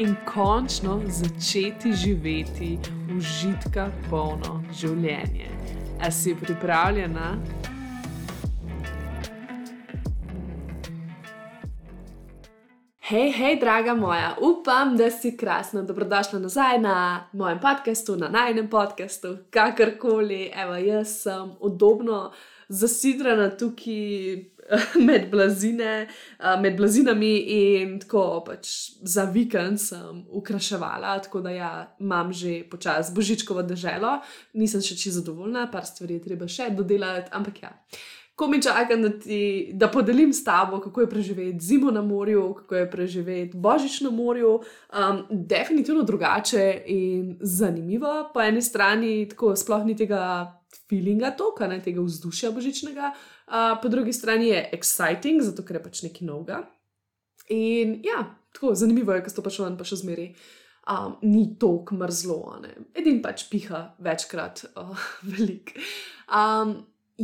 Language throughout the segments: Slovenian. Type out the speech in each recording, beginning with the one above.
in končno začeti živeti užitka polno življenje. A si pripravljena? Hej, hej, draga moja, upam, da si krasna. Dobrodošla nazaj na mojem podkastu, na najnem podkastu, kakorkoli. Evo, jaz sem udobno zasidrana tukaj med, blazine, med blazinami in tako pač za vikend sem ukraševala, tako da ja, imam že počasi božičkovo deželo, nisem še čisto zadovoljna, par stvari je treba še dodelati, ampak ja. Ko mi čakam, da, ti, da podelim s tabo, kako je preživeti zimo na morju, kako je preživeti božič na morju, um, definitivno drugače in zanimivo. Po eni strani, tako sploh ni tega feelinga, toka, ne tega vzdušja božičnega, uh, po drugi strani je exciting, zato ker je pač nekaj novega. In ja, tako zanimivo je, ker to pač on pa še zmeri. Um, ni tako mrzlo, edin pač piha večkrat, uh, velik. Um,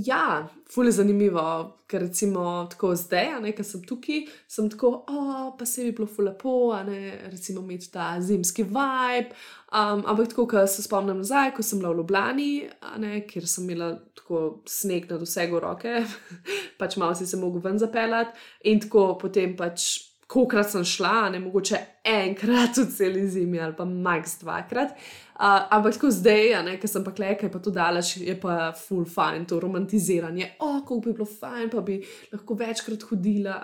Ja, fully zanimivo, ker recimo tako zdaj, a ne, ker sem tukaj, sem tako, oh, pa se bi bilo fully lepo, a ne, recimo imeti ta zimski vibe. Um, ampak tako, ko se spomnim nazaj, ko sem bila v Ljubljani, a ne, kjer sem imela tako sneg nad vsego roke, pač malo si se mogel ven zapeljati in tako potem pač. Kokrat sem šla, ne mogoče enkrat v celi zimi ali pa max dvakrat. Uh, ampak tako zdaj, ker sem pa klekaj, pa to daleč, je pa full fine, to romantiziranje. O, oh, kako bi bilo fine, pa bi lahko večkrat hodila,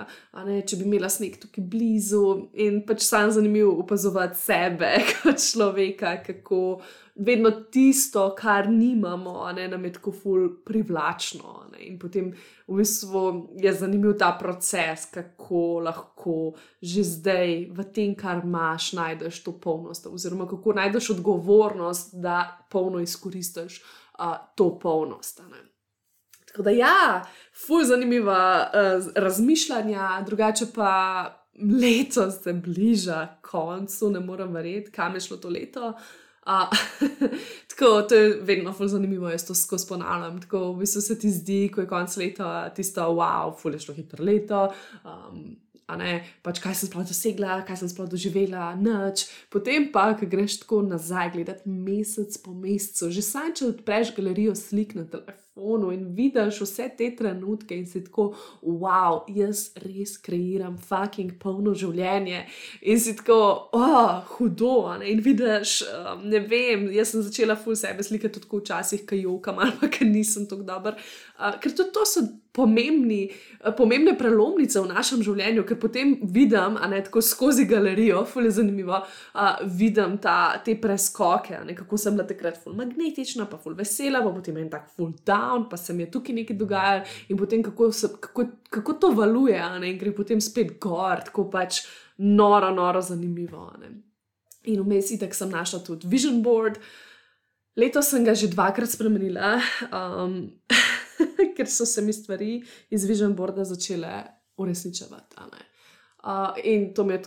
ne, če bi imela sneg tukaj blizu. In pač sam zanimiv opazovati sebe kot človeka, kako vedno tisto, kar nimamo, ne, nam je tako ful privlačno. Ne, in potem v bistvu je zanimiv ta proces, kako lahko že zdaj v tem, kar imaš, najdeš to polnost, oziroma kako najdeš odgovornost, da polno izkoristiš uh, to polnost. Ne. Tako da, ja, ful zanimiva uh, razmišljanja, drugače pa leto se bliža koncu, ne morem verjeti, kam je šlo to leto. Uh, tako, to je vedno zelo zanimivo, jaz to skozi ponavljam. Tako, v bistvu se ti zdi, ko je konec leta, tisto, wow, fulešno hitro leto. Um, pač kaj sem sploh dosegla, kaj sem sploh doživela, noč. Potem pa, ko greš tako nazaj, gledati mesec po mesecu, že saj, če odpreš galerijo slik na telefonu telefonu in vidiš vse te trenutke in si tako, wow, jaz res kreiram fucking polno življenje. In si tako, oh, hudo. Ne? In vidiš, um, ne vem, jaz sem začela ful sebe slikati tudi včasih, kaj jokam ali pa ker nisem tako dober. Uh, ker tudi to so pomembni, pomembne prelomnice v našem življenju, ker potem vidim, a ne tako skozi galerijo, ful je zanimivo, uh, vidim ta, te preskoke, ne, kako sem bila takrat ful magnetična, pa ful vesela, pa potem en tak ful dan down, pa se mi je tukaj nekaj dogajalo, in potem kako, se, kako, kako to valuje, ne? in gre potem spet gor, tako pač noro, noro zanimivo. Ne? In vmes itek sem našla tudi vision board. Leto sem ga že dvakrat spremenila, um, ker so se mi stvari iz vision boarda začele uresničevati. Uh, in to mi je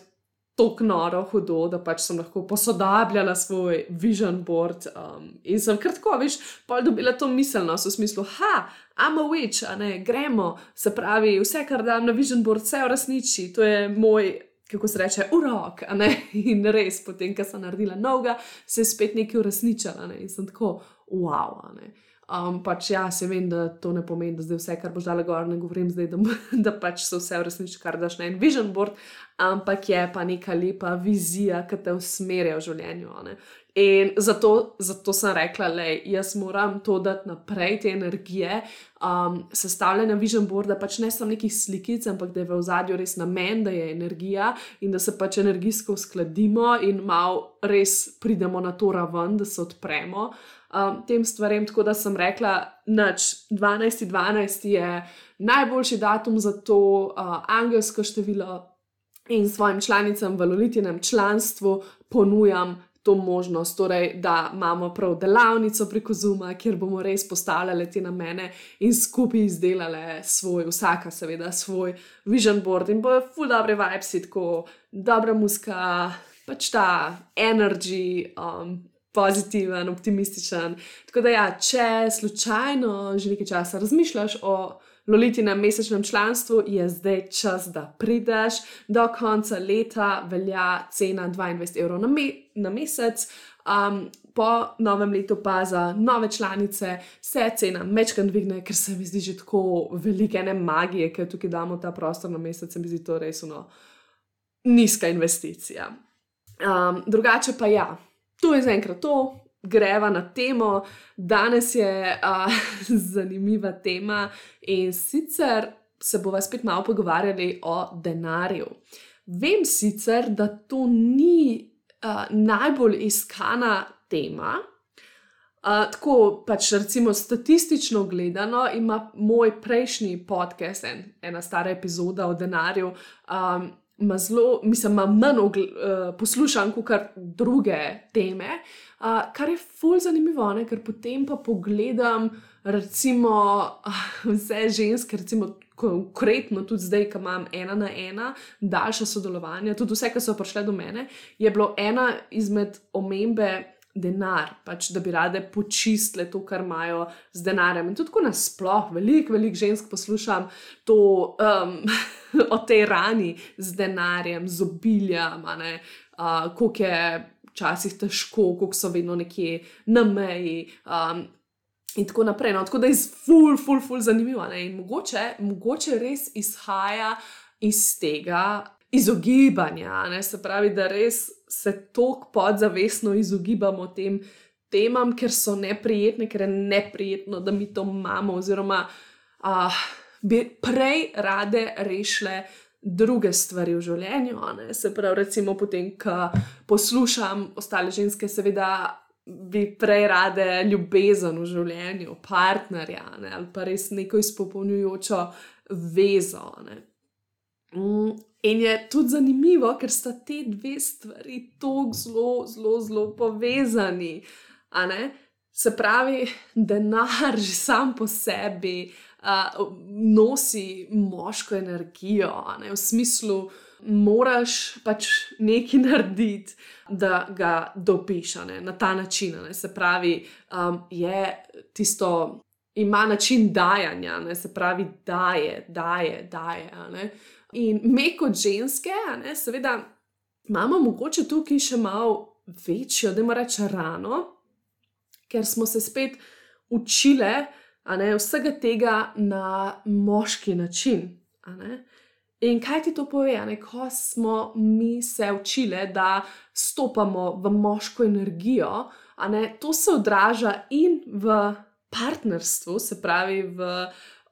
tako noro, hudo, da pač sem lahko posodabljala svoj vision board. Um, in sem kratko, veš, pa dobila to miselnost v smislu, ha, I'm a witch, a ne, gremo, se pravi, vse, kar dam na vision board, vse uresniči, to je moj. Kako se reče, urok, in res, potem, ko sem naredila noga, se je spet nekaj uresničila, ne? in sem tako, wow. Um, pač ja, se vem, da to ne pomeni, da zdaj vse, kar boš dala gor, ne govorim zdaj, da, da pač se vse uresniči, kar daš na en vision board, ampak je pa neka lepa vizija, ki te usmerja v življenju. Ne? In zato, zato sem rekla, da jaz moram to dati naprej, te energije, um, sestavljanja vision boarda, pač ne samo nekih slikic, ampak da je v zadju res namen, da je energija in da se pač energijsko uskladimo in malo res pridemo na to raven, da se odpremo um, tem stvarem. Tako da sem rekla, da 12. 12. je najboljši datum za to uh, angelsko število in svojim članicam v Lolitinem članstvu ponujam to možnost, torej, da imamo prav delavnico preko Zuma, kjer bomo res postavljali te namene in skupaj izdelali svoj, vsaka, seveda, svoj vision board in bojo full dobre vibes, tako dobra muska, pač ta energy. Um, Pozitiven, optimističen. Tako da, ja, če slučajno že nekaj časa razmišljaš o Lolitinem mesečnem članstvu je zdaj čas, da prideš. Do konca leta velja cena 22 evrov na, me na mesec. Um, po novem letu pa za nove članice se cena mečkan dvigne, ker se mi zdi že tako velike ene magije, ker tukaj damo ta prostor na mesec, se mi zdi to res no, nizka investicija. Um, drugače pa ja, to je zaenkrat to, greva na temo. Danes je uh, zanimiva tema in sicer se bomo spet malo pogovarjali o denarju. Vem sicer, da to ni uh, najbolj iskana tema. Uh, tako pač, recimo, statistično gledano, ima moj prejšnji podcast, en, ena stara epizoda o denarju, um, ima zelo, mislim, ima manj uh, poslušanj kot druge teme, uh, kar je fulj zanimivo, ne? ker potem pa pogledam, recimo, uh, vse ženske, recimo. Konkretno, tudi zdaj, ko imam ena na ena, daljša sodelovanja, tudi vse, ki so prišle do mene, je bilo ena izmed omembe denar, pač, da bi rade počistile to, kar imajo z denarjem. In tudi tako nasplošno, veliko, veliko žensk poslušam to, um, o tej rani z denarjem, z obiljem, uh, kako je včasih težko, kako so vedno nekje na meji. Um, In tako naprej. No, tako da je ful, ful, ful zanimivo. In mogoče, mogoče res izhaja iz tega izogibanja, ne? se pravi, da res se tako podzavestno izogibamo tem temam, ker so neprijetne, ker je neprijetno, da mi to imamo, oziroma uh, bi prej rade rešile druge stvari v življenju. Ne? Se pravi, recimo, potem, ko poslušam ostale ženske, seveda. Bi prej rade ljubezen v življenju, partnerja ne, ali pa res neko izpopolnjujočo vezo. Mm, In je tudi zanimivo, ker sta te dve stvari tako zelo, zelo, zelo povezani. Se pravi, denar že sam po sebi uh, nosi moško energijo, v smislu, moraš pač nekaj narediti, da ga dobiš na ta način. Se pravi, um, je tisto, ima način dajanja, ne? se pravi, daje, daje, daje. In me kot ženske, ne, seveda, imamo mogoče tukaj še malo večjo, da mora reči rano, ker smo se spet učile ne, vsega tega na moški način. In kaj ti to pove, ne, ko smo mi se učile, da stopamo v moško energijo, ne, to se odraža in v partnerstvu, se pravi v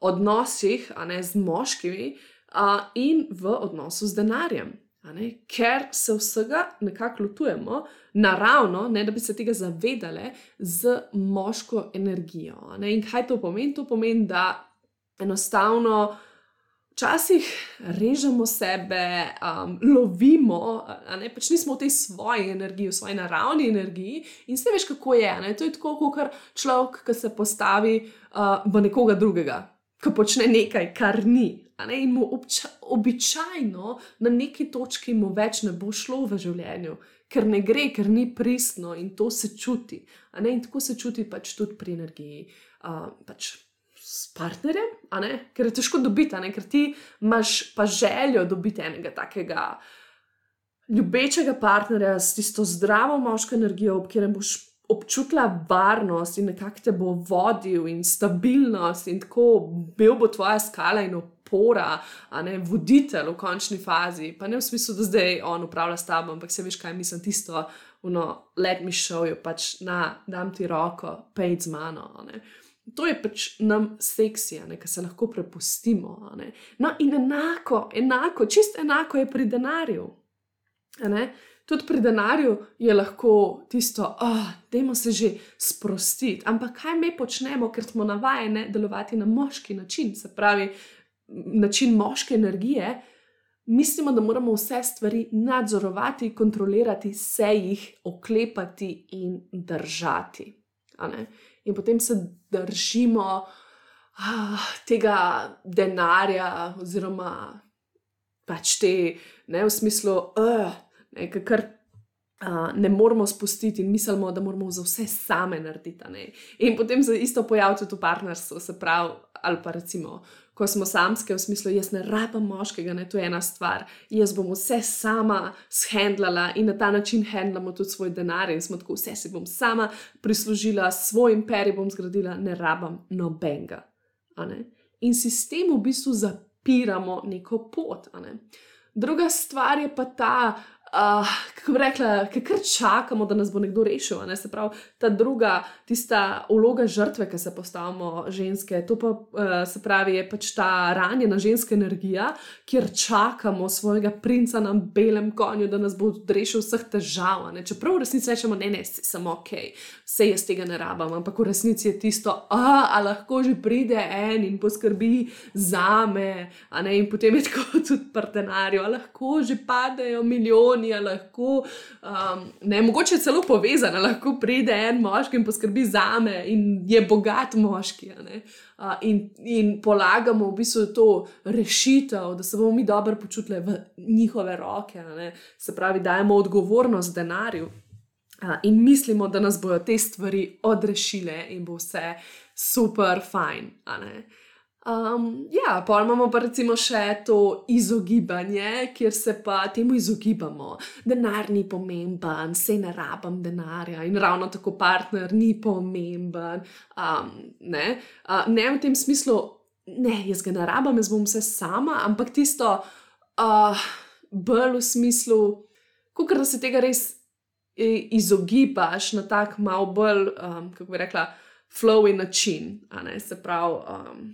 odnosih ne, z moškimi uh, in v odnosu z denarjem. Ker se vsega nekako lotujemo naravno, ne da bi se tega zavedali, z moško energijo. Ne? In kaj to pomeni? To pomeni, da enostavno včasih režemo sebe, um, lovimo, ne? pač nismo v tej svoji energiji, v svoji naravni energiji in se veš, kako je. Ne? To je tako, kot človek, ki se postavi uh, v nekoga drugega, ki počne nekaj, kar ni. In mu obča, običajno na neki točki mu več ne bo šlo v življenju, ker ne gre, ker ni pristno in to se čuti. In tako se čuti pač tudi pri energiji. Uh, pač S partnerjem, ker je težko dobiti, ker ti imaš pa željo dobiti enega takega ljubečega partnerja s tisto zdravo moško energijo, ob katerem boš občutila varnost in nekako te bo vodil in stabilnost in tako bil bo tvoja skala in opora, a ne voditelj v končni fazi. Pa ne v smislu, da zdaj on upravlja s tabo, ampak se veš, kaj mislim tisto, no, let mi show you, pač na, dam ti roko, pej z mano. To je pač nam seksija, ki se lahko prepustimo. No, in enako, enako, čist enako je pri denarju. Tudi pri denarju je lahko tisto, da oh, se že sprostiti. Ampak kaj mi počnemo, ker smo navajeni delovati na moški način, se pravi, način moške energije, mislimo, da moramo vse stvari nadzorovati, kontrolirati, se jih oklepati in držati. In potem se držimo ah, tega denarja, oziroma pač te, ne v smislu, uh, kar uh, ne moramo spustiti in mislimo, da moramo za vse same narediti. In potem se isto pojavi tudi v partnerstvu, se pravi, ali pa recimo, ko smo samske, v smislu, jaz ne rabim moškega, ne, to je ena stvar, jaz bom vse sama shendlala in na ta način handlamo tudi svoj denar in smo tako, vse si bom sama prislužila, svoj imperij bom zgradila, ne rabim nobenega. In sistem v bistvu zapiramo neko pot. Ne. Druga stvar je pa ta, uh, kako bi rekla, kar čakamo, da nas bo nekdo rešil. Ne? Se pravi, ta druga, tista vloga žrtve, ki se postavimo ženske, to pa uh, se pravi, je pač ta ranjena ženska energija, kjer čakamo svojega princa na belem konju, da nas bo rešil vseh težav. Ne? Čeprav v resnici rečemo, ne, ne, samo ok, vse jaz tega ne rabim, ampak v resnici je tisto, a, a lahko že pride en in poskrbi za me, in potem je tako tudi partenarjo, lahko že padejo milijoni harmonija, lahko, um, ne, mogoče celo povezana, lahko pride en moški in poskrbi za me in je bogat moški. Uh, in, in polagamo v bistvu to rešitev, da se bomo mi dobro počutili v njihove roke, se pravi, dajemo odgovornost denarju. Uh, in mislimo, da nas bodo te stvari odrešile in bo vse super, fajn. Um, ja, pa imamo pa recimo še to izogibanje, kjer se pa temu izogibamo. Denar ni pomemben, se ne rabim denarja in ravno tako partner ni pomemben. Um, ne? Uh, ne v tem smislu, ne, jaz ga ne rabim, jaz bom vse sama, ampak tisto uh, bolj v smislu, kot da se tega res izogibaš na tak mal bolj, um, kako bi rekla, flowy način. Se pravi. Um,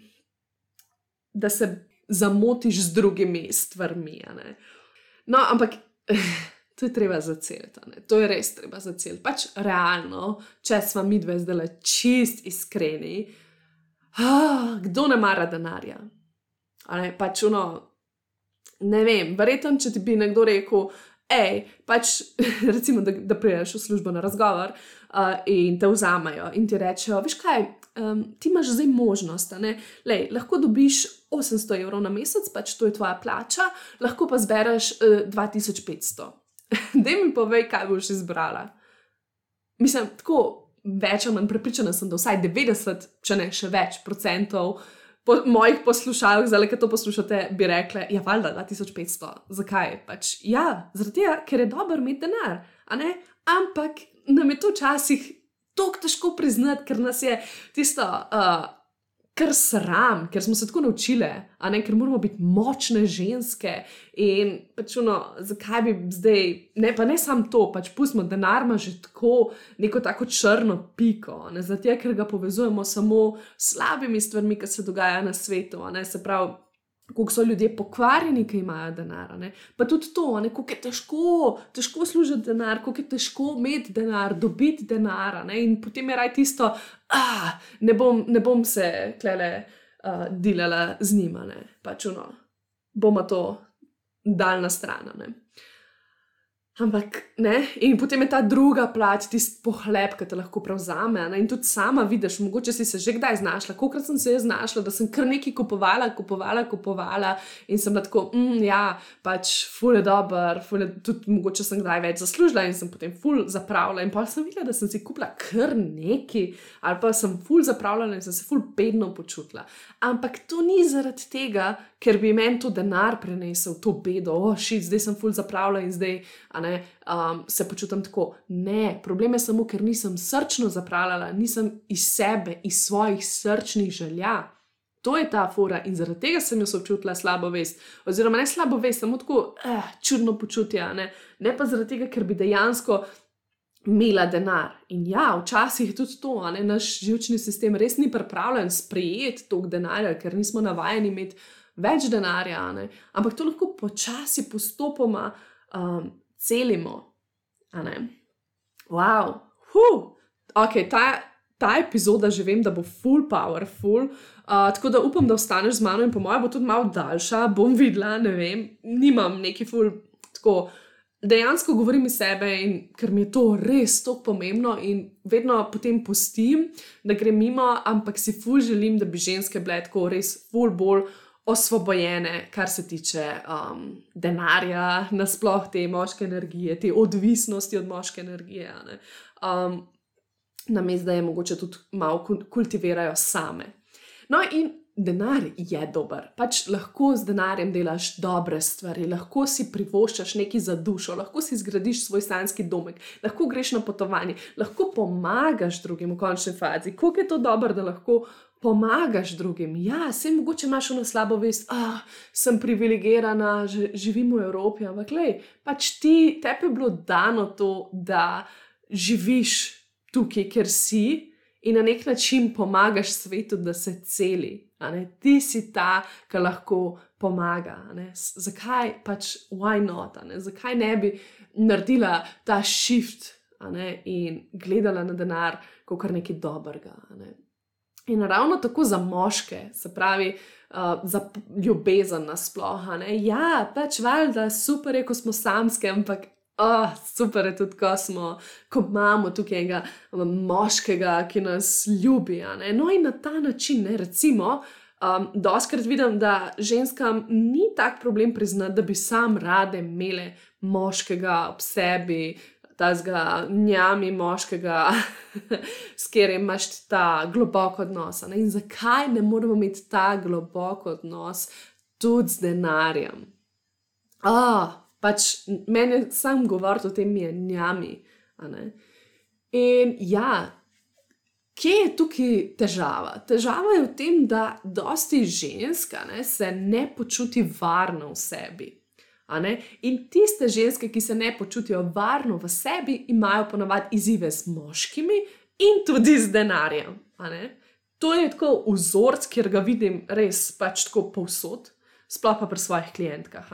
da se zamotiš z drugimi stvarmi. No, ampak to je treba zaceliti, to je res treba zaceliti. Pač realno, če smo mi dve zdaj čist iskreni, ah, kdo ne mara denarja? Ne, pač uno, ne vem, verjetno, če ti bi nekdo rekel. Ej, pač, recimo, da, da priješ v službo na razgovor uh, in te vzamejo in ti rečejo, veš kaj, um, ti imaš zdaj možnost, da lahko dobiš 800 evrov na mesec, pač to je tvoja plača, lahko pa zbereš uh, 2500. Dej mi povej, kaj boš izbrala. Mislim, tako več ali manj prepričana sem, da vsaj 90, če ne še več procentov po mojih poslušalcih, zdaj, ki to poslušate, bi rekli, ja, valjda 2500. Zakaj? Pač, ja, zaradi tega, ker je dobro imeti denar, ampak nam je to včasih tako težko priznati, ker nas je tisto, uh, kar sram, ker smo se tako naučili, ne, ker moramo biti močne ženske. In pač uno, zakaj bi zdaj, ne pa ne samo to, pač pustimo denar, ima že tako neko tako črno piko, ne zato, ker ga povezujemo samo s slabimi stvarmi, ki se dogajajo na svetu. Ne, se pravi, kako so ljudje pokvarjeni, ki imajo denar. Ne? Pa tudi to, kako je težko, težko služiti denar, kako je težko imeti denar, dobiti denar. Ne? In potem je raj tisto, da ah, ne, ne bom se klele uh, delala z njima, pač no, bomo to dal na stran. Ampak ne, in potem je ta druga plat, tisti pohlep, ki te lahko prevzame. Ne? In tudi sama vidiš, mogoče si se že kdaj znašla, kolikrat sem se znašla, da sem kar nekaj kupovala, kupovala, kupovala in sem tako, mm, ja, pač ful je dober, ful je tudi mogoče sem kdaj več zaslužila in sem potem ful zapravila. In pa sem videla, da sem si kupila kar nekaj, ali pa sem ful zapravila in sem se ful bedno počutila. Ampak to ni zaradi tega, ker bi meni to denar prenesel, to bedo, oh, šit, zdaj sem ful zapravila in zdaj ne, um, se počutim tako. Ne, problem je samo, ker nisem srčno zapravljala, nisem iz sebe, iz svojih srčnih želja. To je ta fora in zaradi tega sem jo občutila slabo vest. Oziroma, ne slabo vest, samo tako eh, čudno počutje, ne? ne pa zaradi tega, ker bi dejansko imela denar. In ja, včasih je tudi to, da naš živčni sistem res ni pripravljen sprejeti tog denarja, ker nismo navajeni imeti več denarja. Ne? Ampak to lahko počasi, postopoma um, celimo. Wow, huh. ok, ta, ta epizoda že vem, da bo full powerful. Uh, tako da upam, da ostaneš z mano in po mojem bo tudi malo daljša, bom videla, ne vem, nimam neki full. Tako, dejansko govorim iz sebe in ker mi je to res tako pomembno in vedno potem pustim, da grem mimo, ampak si full želim, da bi ženske bile tako res full bolj. Osvobojene, kar se tiče um, denarja, nasplošno te moške energije, te odvisnosti od moške energije. Um, na mestu, da je mogoče tudi malo kultivirajo same. No, in denar je dober. Pač lahko z denarjem delaš dobre stvari, lahko si privoščiš nekaj za dušo, lahko si zgradiš svoj sanski domek, lahko greš na potovanje, lahko pomagaš drugim v končni fazi. Kako je to dobro, da lahko. Pomagaš drugim, ja, se mogoče imaš na slabo vest, ah, sem privilegirana, živim v Evropi, ampak, lej, pač ti, tebi je bilo dano to, da živiš tukaj, ker si in na nek način pomagaš svetu, da se celi. Ti si ta, ki lahko pomaga. Zakaj pač, why not? Zakaj ne bi naredila ta shift in gledala na denar kot nekaj dobrega? Ne? In ravno tako za moške, se pravi, uh, za ljubezen nasplošno. Ja, pač valjda, super je, ko smo samske, ampak Oh, super je tudi, ko, smo, ko imamo tukaj enega moškega, ki nas ljubi. No, in na ta način, ne, recimo, um, doskrat vidim, da ženskam ni tak problem priznati, da bi sam rade imele moškega ob sebi, tazga njami moškega, s katerim imaš ta globok odnos. Ne? In zakaj ne moramo imeti ta globok odnos tudi z denarjem? Ah, pač meni sam govoriti o tem je njami. In ja, kje je tukaj težava? Težava je v tem, da dosti ženska ne, se ne počuti varno v sebi. In tiste ženske, ki se ne počutijo varno v sebi, imajo ponavadi izzive z moškimi in tudi z denarjem. To je tako vzorc, kjer ga vidim res pač tako povsod, sploh pa pri svojih klientkah.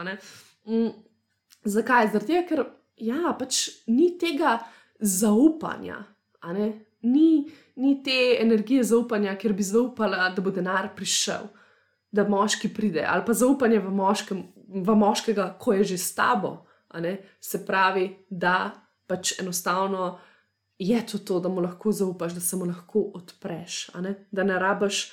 Zakaj? Zato, ker ja, pač ni tega zaupanja, ni, ni te energije zaupanja, ker bi zaupala, da bo denar prišel, da moški pride, ali pa zaupanje v, moškem, v moškega, ko je že s tabo. Se pravi, da pač enostavno je to, to, da mu lahko zaupaš, da se mu lahko odpreš, ne? da ne rabaš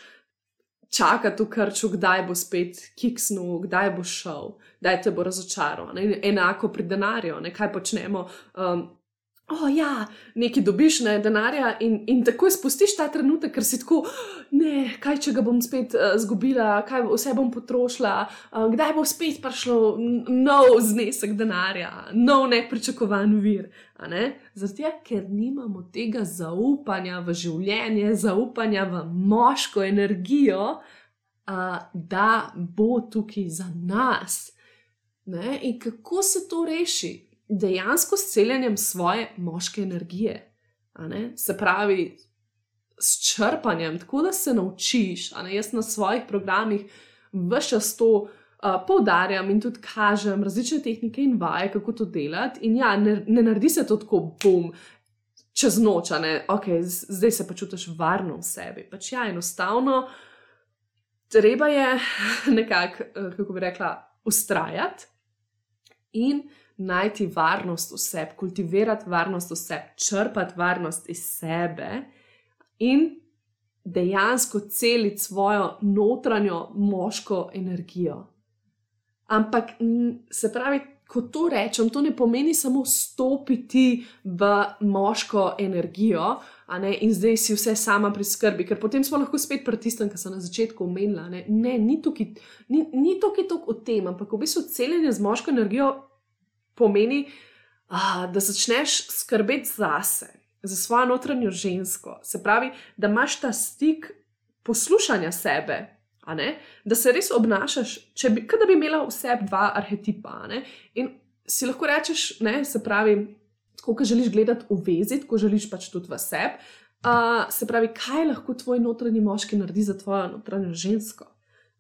čakati v krču, kdaj bo spet kiksnil, kdaj bo šel, kdaj te bo razočaral. Enako pri denarju, ne? kaj počnemo. Um, O, ja, nekaj dobiš, ne denarja, in, in tako spustiš ta trenutek, ker si tako, ne, kaj če ga bom spet uh, zgubila, kaj vse bom potrošila, uh, kdaj bo spet prišlo nov znesek denarja, nov nepričakovan vir. Zato, ker nimamo tega zaupanja v življenje, zaupanja v moško energijo, uh, da bo tukaj za nas. Ne? In kako se to reši? Dejansko s celjenjem svoje moške energije. Se pravi, s črpanjem, tako da se naučiš. Jaz na svojih programih vse čas to uh, poudarjam in tudi kažem različne tehnike in vaje, kako to delati. In ja, ne, ne naredi se to tako bom. Čez noč, ne, okay, zdaj se počutiš varno v sebi. Pač ja, enostavno, treba je nekako, kako bi rekla, ustrajati in najti varnost v sebi, kultivirati varnost v sebi, črpati varnost iz sebe in dejansko celiti svojo notranjo moško energijo. Ampak se pravi, ko to rečem, to ne pomeni samo stopiti v moško energijo. Ne, in zdaj si vse sama pri skrbi, ker potem smo lahko spet pri tistem, kar sem na začetku omenila. Ne, ne ni tukaj ni, ni toliko o tem, ampak v bistvu celjenje z moško energijo pomeni, a, da začneš skrbeti zase, za svojo notranjo žensko. Se pravi, da imaš ta stik poslušanja sebe, da se res obnašaš, kot da bi imela vse dva arhetipa. In si lahko rečeš, ne, se pravi, tako želiš gledati v vezi, tako želiš pač tudi v sebi. Uh, se pravi, kaj lahko tvoj notranji moški naredi za tvojo notranjo žensko,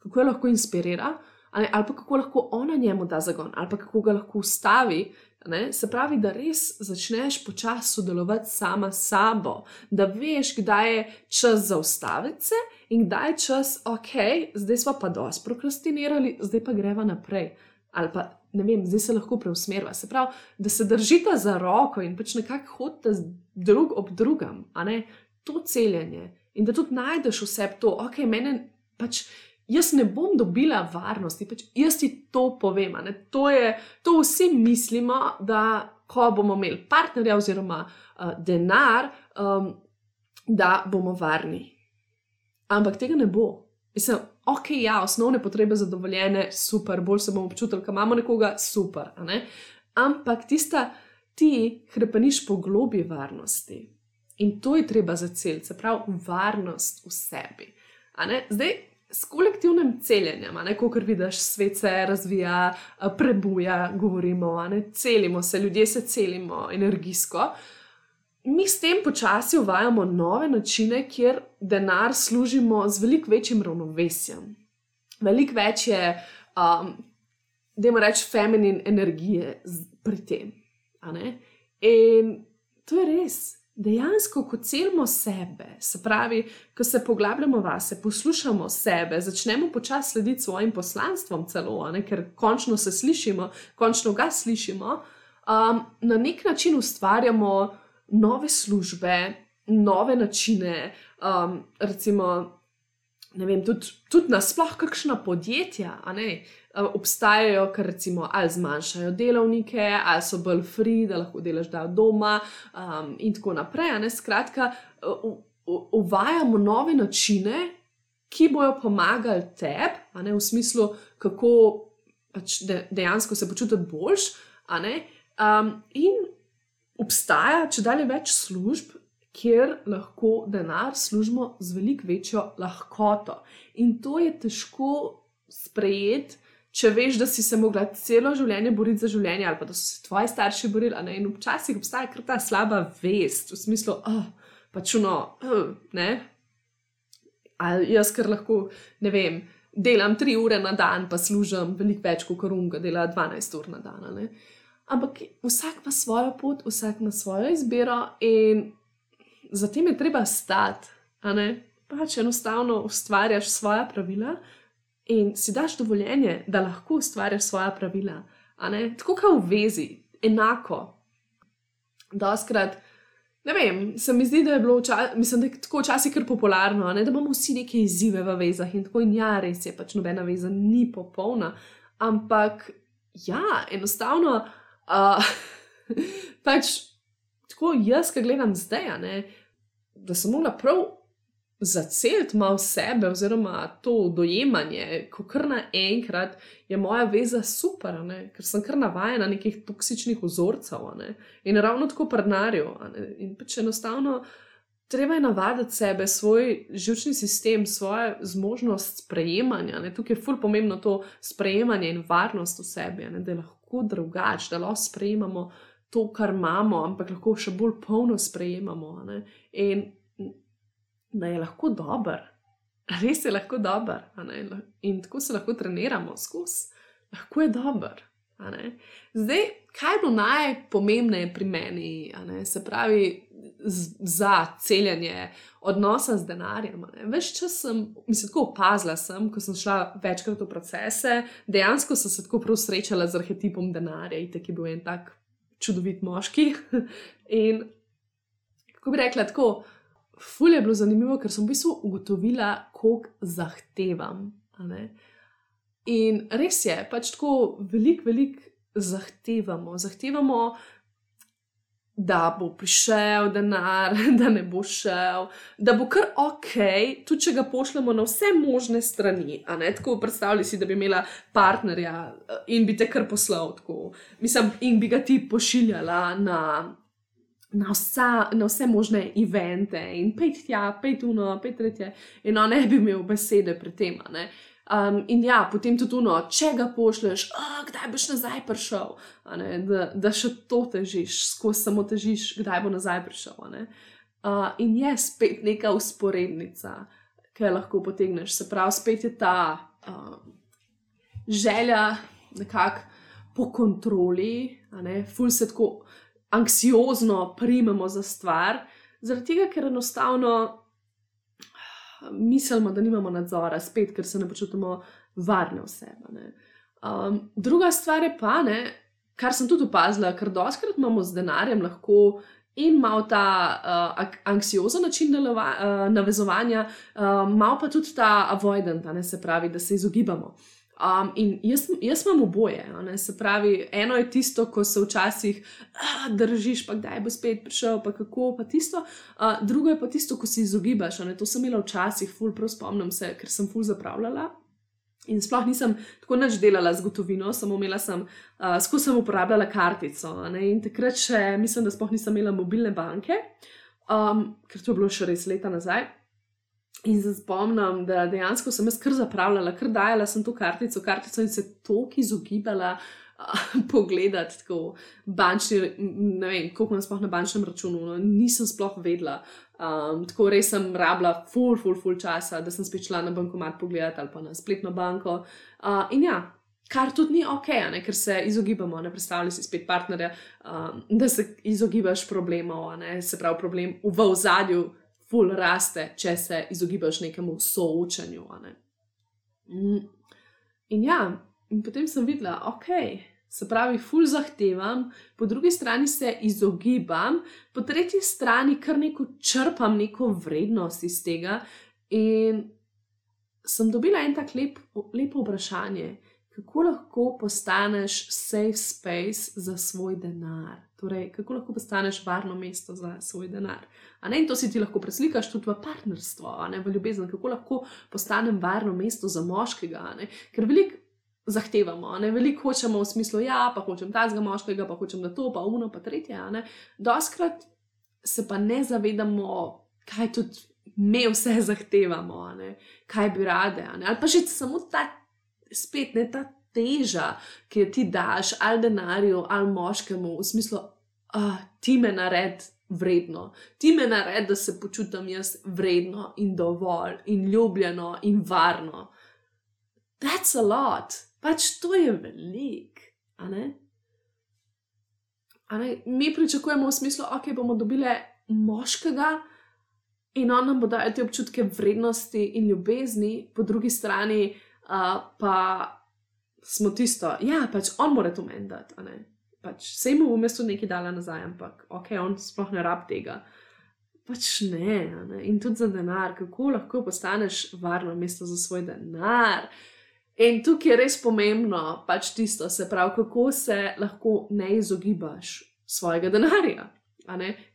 kako jo lahko inspirira, ali, ali pa kako lahko ona njemu da zagon, ali pa kako ga lahko ustavi, Ne? Se pravi, da res začneš počasi sodelovati sama s sabo, da veš, kdaj je čas za ustavice in kdaj je čas, ok, zdaj smo pa dosti prokrastinirali, zdaj pa greva naprej. Ali pa ne vem, zdaj se lahko preusmerva. Se pravi, da se držite za roko in pač nekako hodite drug ob drugem, a ne to celjenje. In da tudi najdeš vse to, ok, meni pač jaz ne bom dobila varnosti, pač jaz ti to povem. To, je, to vsi mislimo, da ko bomo imeli partnerja oziroma uh, denar, um, da bomo varni. Ampak tega ne bo. Mislim, ok, ja, osnovne potrebe zadovoljene, super, bolj se bomo počutili, da imamo nekoga, super. Ne? Ampak tista, ti hrepeniš po globi varnosti. In to je treba za cel, se pravi, varnost v sebi. Zdaj, s kolektivnim celjenjem, kot vidiš, svet se razvija, prebuja, govorimo, ne, celimo se, ljudje se celimo energijsko. Mi s tem počasi uvajamo nove načine, kjer denar služimo z veliko večjim ravnovesjem. Veliko več je, um, da imamo reči, feminin energije pri tem. In to je res dejansko, ko celimo sebe, se pravi, ko se poglabljamo vase, poslušamo sebe, začnemo počasi slediti svojim poslanstvom, celo, ne, ker končno se slišimo, končno ga slišimo, um, na nek način ustvarjamo nove službe, nove načine, um, recimo. Ne vem, tudi, tudi nasplošno, kakšna podjetja ne, obstajajo, ker recimo ali zmanjšajo delovnike, ali so bolj free, da lahko delaš da doma, um, in tako naprej. Ne, skratka, uvajamo nove načine, ki bodo pomagali tebi, v smislu, kako pač de, dejansko se počutiti boljš. Um, in obstaja če dalje več služb. Ker lahko denar služimo z veliko večjo lahkoto. In to je težko sprejeti, če veš, da si se mogla celo življenje boriti za življenje, ali pa da so se tvoji starši borili. In včasih obstaja kar ta slaba vest, v smislu, oh, pač uno, uh, ne. Ali jaz, ker lahko, ne vem, delam tri ure na dan, pa služim veliko več kot korunga, dela 12 ur na dan. Ne? Ampak vsak ima svojo pot, vsak ima svojo izbiro in za tem je treba stati. Pač enostavno ustvarjaš svoje pravila, in si daš dovoljenje, da lahko ustvariš svoje pravila. Tako kot v vezi, enako. Doskrat, ne vem, se mi zdi, da je bilo včasih, mislim, da je tako včasih kar popularno, ne? da imamo vsi neke izzive v vezah in tako in ja, res je, pač nobena veza ni popolna. Ampak ja, enostavno, uh, pač tako jaz, ki gledam zdaj, ne, da sem mogla prav zaceliti malo sebe, oziroma to dojemanje, ko kar naenkrat je moja veza super, ne? ker sem kar navajena nekih toksičnih vzorcev ne? in ravno tako prnarjo. In pač enostavno treba je navaditi sebe, svoj žilčni sistem, svojo zmožnost sprejemanja. Ne? Tukaj je ful pomembno to sprejemanje in varnost v sebi, ne? da je lahko drugače, da lahko sprejemamo. To, kar imamo, ampak lahko še bolj polno sprejemamo. In da je lahko dober, res je lahko dober. In tako se lahko treniramo skozi, lahko je dober. Zdaj, kaj bo najpomembnejše pri meni, se pravi, za celjenje odnosa z denarjem. Več čas sem, mislim, tako opazila sem, ko sem šla večkrat v procese, dejansko sem se tako prav srečala z arhetipom denarja, ki je bil en tak čudovit moški. In kako bi rekla, tako. Fulje je bilo zanimivo, ker sem v bistvu ugotovila, koliko zahtevam. In res je, pač tako veliko, veliko zahtevamo. Zahtevamo, da bo prišel denar, da ne bo šel, da bo kar ok, tudi če ga pošljemo na vse možne strani. Tako predstavljaj si, da bi imela partnerja eh, in bi te kar poslal tako. Mislim, in bi ga ti pošiljala na na, vsa, na vse možne evente in pet tja, pet uno, pet tretje, in on ne bi imel besede pri tem. Um, in ja, potem tudi uno, če ga pošleš, oh, kdaj boš nazaj prišel, da, da še to težiš, skozi samo težiš, kdaj bo nazaj prišel. Uh, in je spet neka usporednica, ki jo lahko potegneš. Se pravi, spet je ta uh, želja nekako po kontroli, ful se tako anksiozno primemo za stvar, zaradi tega, ker enostavno mislimo, da nimamo nadzora, spet, ker se ne počutimo varne osebe. Um, druga stvar je pa, ne, kar sem tudi opazila, ker doskrat imamo z denarjem lahko. In malo ta uh, anksiozen način delova, uh, navezovanja, uh, malo pa tudi ta avoidant, ne se pravi, da se izogibamo. Um, in jaz, jaz imam oboje. Se pravi, eno je tisto, ko se včasih ah, držiš, pa kdaj bo spet prišel, pa kako, pa tisto. Uh, drugo je pa tisto, ko se izogibaš. To sem imela včasih, ful, prav spomnim se, ker sem ful zapravljala. In sploh nisem tako več delala z gotovino, samo imela sem, uh, skozi sem uporabljala kartico. In takrat še mislim, da sploh nisem imela mobilne banke, um, ker to je bilo še res leta nazaj. In se spomnim, da dejansko sem jaz kar zapravljala, kar dajala sem to kartico, kartico in se toliko izogibala pogledati, tako bančni, ne vem, koliko nas sploh na bančnem računu, no, nisem sploh vedela. Um, tako res sem rabila full, full, full časa, da sem spet šla na bankomat pogledati ali pa na spletno banko. Uh, in ja. Kar tudi ni ok, ne, ker se izogibamo, ne predstavljaj si spet partnerja, um, da se izogibaš problemov, ne, se pravi, problem v ozadju, ful raste, če se izogibaš nekemu soočanju. Ne? Mm. In ja, in potem sem videla, ok, se pravi, ful zahtevam, po drugi strani se izogibam, po tretji strani kar neko črpam neko vrednost iz tega. In sem dobila en tak lep, lepo vprašanje, kako lahko postaneš safe space za svoj denar. Torej, kako lahko postaneš varno mesto za svoj denar. In to si ti lahko preslikaš tudi v partnerstvo, ne v ljubezen, kako lahko postanem varno mesto za moškega. Ker veliko zahtevamo, ne veliko hočemo v smislu, ja, pa hočem tazga moškega, pa hočem da to, pa uno, pa tretje. Doskrat se pa ne zavedamo, kaj tudi mi vse zahtevamo, kaj bi rade. Ali pa že samo ta spet ne ta teža, ki jo ti daš ali denarju ali moškemu, v smislu, ah, ti me nared vredno, ti me nared, da se počutim jaz vredno in dovolj in ljubljeno in varno. That's a lot, pač to je velik, a ne? A ne? Mi pričakujemo v smislu, ok, bomo dobili moškega. In on nam bo dajal te občutke vrednosti in ljubezni, po drugi strani uh, pa smo tisto, ja, pač on mora to meni dati. Pač se jim v mestu nekaj dala nazaj, ampak ok, on sploh ne rab tega. Pač ne, ne, in tudi za denar, kako lahko postaneš varno mesto za svoj denar. In tukaj je res pomembno, pač tisto, se pravi, kako se lahko ne izogibaš svojega denarja.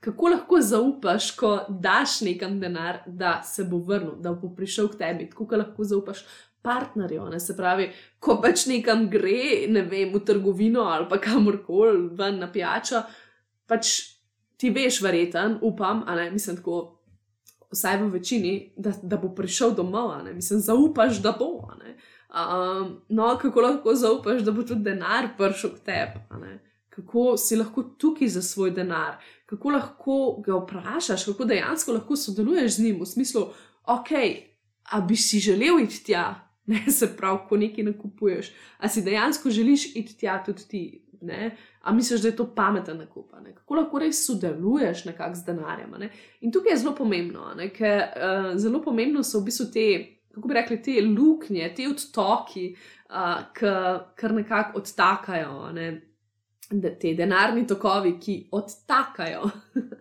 Kako lahko zaupaš, ko daš nekam denar, da se bo vrnil, da bo prišel k tebi, kako lahko zaupaš partnerju. Ne? Se pravi, ko pač nekam gre, ne vem, v trgovino ali pa kamorkoli ven na pijačo, pač ti veš, verjeten, upam, a ne mislim tako, vsaj v večini, da, da bo prišel domov, ne mislim, zaupaš, da bo. Um, no, kako lahko zaupaš, da bo tudi denar prišel k tebi. Kako si lahko tukaj za svoj denar, kako lahko ga vprašaš, kako dejansko lahko sodeluješ z njim, v smislu, ok, a bi si želel iti tja, ne se pravi, ko nekaj nakupuješ. A si dejansko želiš iti tja tudi ti, ne? a misliš, da je to pameten nakup, ne? kako lahko res sodeluješ nekako z denarjem. Ne? In tukaj je zelo pomembno, ker uh, zelo pomembno so v bistvu te, kako bi rekli, te luknje, te odtoki, uh, ki nekako odtakajo. Ne? Te denarni tokovi, ki odtakajo,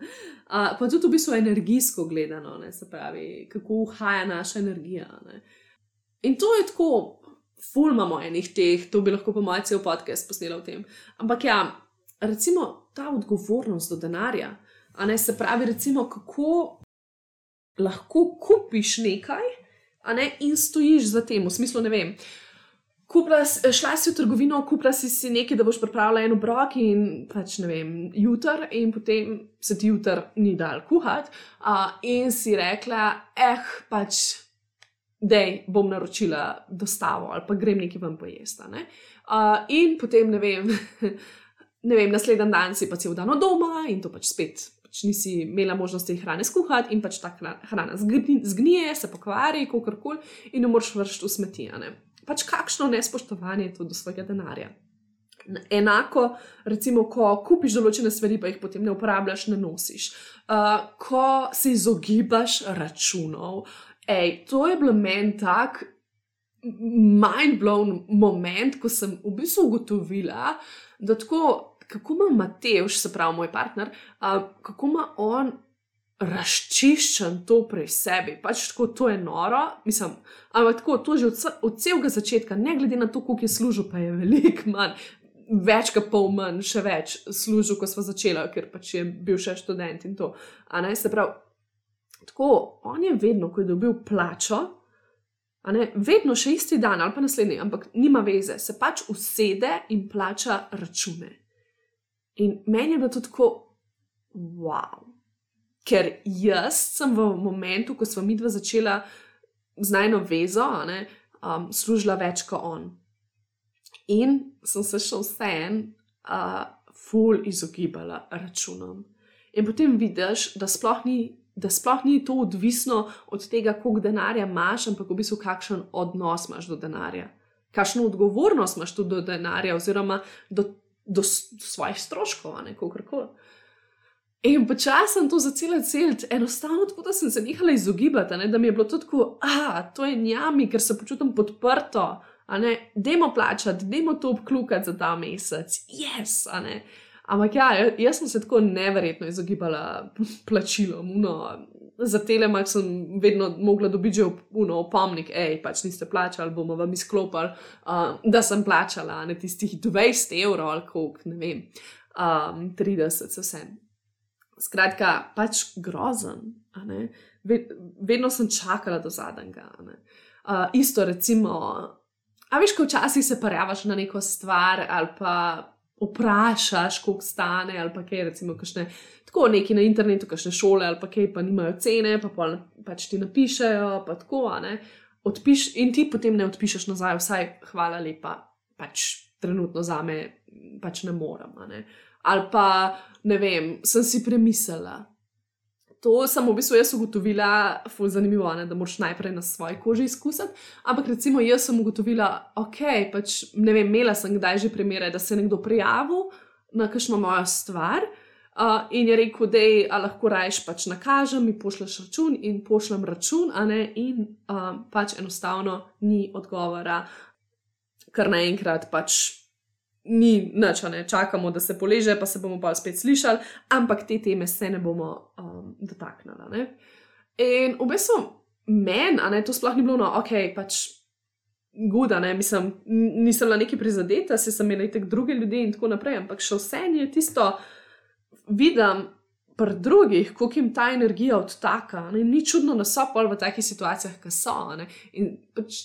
uh, pa tudi v bistvu energijsko gledano, ne, se pravi, kako uhaja naša energija. Ne. In to je tako, fulmamo enih teh, to bi lahko po mojem cel podcast posnela v tem. Ampak ja, recimo ta odgovornost do denarja, a ne se pravi, recimo, kako lahko kupiš nekaj, a ne in stojiš za tem, v smislu ne vem. Kupla, šla si v trgovino, kupila si, si nekaj, da boš pripravila en obrok in pač ne vem, jutr, in potem se ti jutr ni dal kuhati, uh, in si rekla, eh, pač da bom naročila dostavo ali pa grem nekaj vam pojesti. Ne? Uh, in potem, ne vem, ne vem, naslednji dan si pa cel dan doma in to pač spet. Pač nisi imela možnosti hrane skuhati, in pač ta hrana zgnije, se pokvari, kako koli, in jo moraš vršiti v smeti. Pač kakšno nespoštovanje je to do svojega denarja. Enako, recimo, ko kupiš določene stvari, pa jih potem ne uporabljaš, ne nosiš. Uh, ko se izogibaš računov, ej, to je bil meni tak mind-blown moment, ko sem v bistvu ugotovila, da tako, kako ima Matejš, se pravi moj partner, uh, kako ima on razčiščen to pri sebi. Pač tako, to je noro, mislim, ampak tako, to že od, od celega začetka, ne glede na to, koliko je služil, pa je veliko manj več kot pol manj, še več služil, ko smo začeli, ker pač je bil še študent in to. Se pravi, tako, on je vedno, ko je dobil plačo, ne, vedno še isti dan ali pa naslednji, ampak nima veze, se pač usede in plača račune. In meni je bilo to tako, wow. Ker jaz sem v momentu, ko smo mi dva začela z najno vezo, ne, um, služila več kot on. In sem se še vseen, uh, ful izogibala računom. In potem vidiš, da sploh ni. Da sploh ni to odvisno od tega, koliko denarja imaš, ampak v bistvu kakšen odnos imaš do denarja, kakšno odgovornost imaš tudi do denarja, oziroma do, do svojih stroškov, ne kako koli. In počasi sem to začela celiti, enostavno tako, da sem se nehala izogibati, ne? da mi je bilo to tako, ah, to je njami, ker se počutim podprto, Dajmo plačati, dajmo to obklukati za ta mesec, yes, ampak ja, jaz sem se tako neverjetno izogibala plačilom. No, za telemak sem vedno mogla dobiti že uno opomnik, hej, pač niste plačali, bomo vam izklopili, uh, da sem plačala ne tistih 20 evrov ali koliko, ne vem, um, 30, vse. Skratka, pač grozen. Vedno sem čakala do zadnjega. Uh, isto, recimo, A veš, ko včasih se parjavaš na neko stvar ali pa vprašaš, koliko stane ali pa kaj, recimo, kakšne, tako neki na internetu, kakšne šole ali pa kaj, pa nimajo cene, pa pa pač ti napišejo, pa tako, ne. Odpiš, in ti potem ne odpišeš nazaj, vsaj hvala lepa, pač trenutno za me pač ne morem. Ne. Ali pa ne vem, sem si premislila, to sem v bistvu jaz ugotovila, fulj zanimivo, ne, da moraš najprej na svoji koži izkusiti. Ampak recimo jaz sem ugotovila, ok, pač ne vem, imela sem kdaj že primere, da se je nekdo prijavil na kakšno mojo stvar. Uh, in je rekel, da lahko rajš pač nakažem, mi pošlješ račun in pošljem račun, ne, in uh, pač enostavno ni odgovora, kar naenkrat pač ni nič, ne čakamo, da se poleže, pa se bomo pa spet slišali, ampak te teme se ne bomo um, dotaknili. In v bistvu meni, a ne to sploh ni bilo, no, ok, pač guda, ne, mislim, nisem na neki prizadeta, se sem imela tek druge ljudi in tako naprej, ampak še vse je tisto, vidim. Pri drugih, kako jim ta energija odtaka, ne? ni čudno, da so pol v takih situacijah, ki so. Pač,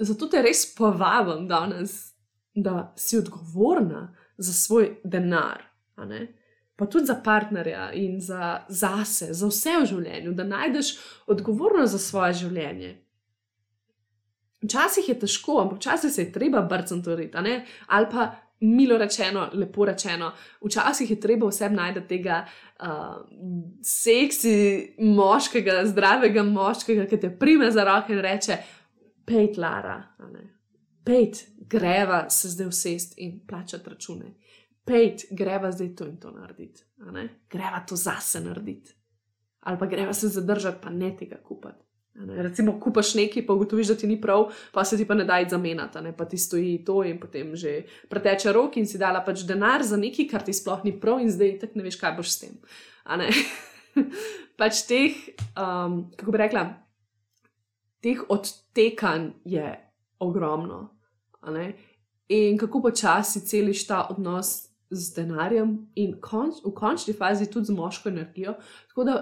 zato te res povabim danes, da si odgovorna za svoj denar, pa tudi za partnerja in za zase, za vse v življenju, da najdeš odgovornost za svoje življenje. Včasih je težko, ampak včasih se je treba brcati, ali pa milo rečeno, lepo rečeno, včasih je treba vsem najti tega uh, seksi moškega, zdravega moškega, ki te prime za roke in reče: Pejt, Lara, pejt, greva se zdaj usest in plačati račune. Pejt, greva zdaj to in to narediti, greva to zase narediti. Ali pa greva se zadržati, pa ne tega kupiti. Recimo, kupaš nekaj, pa ugotoviš, da ti ni prav, pa se ti pa ne da zamenjati, pa ti stoji to in potem že preteče rok in si dala pač denar za nekaj, kar ti sploh ni prav in zdaj tako ne veš, kaj boš s tem. pač teh, um, kako bi rekla, teh odtekanj je ogromno. In kako počasi celiš ta odnos z denarjem in konč, v končni fazi tudi z moško energijo, tako da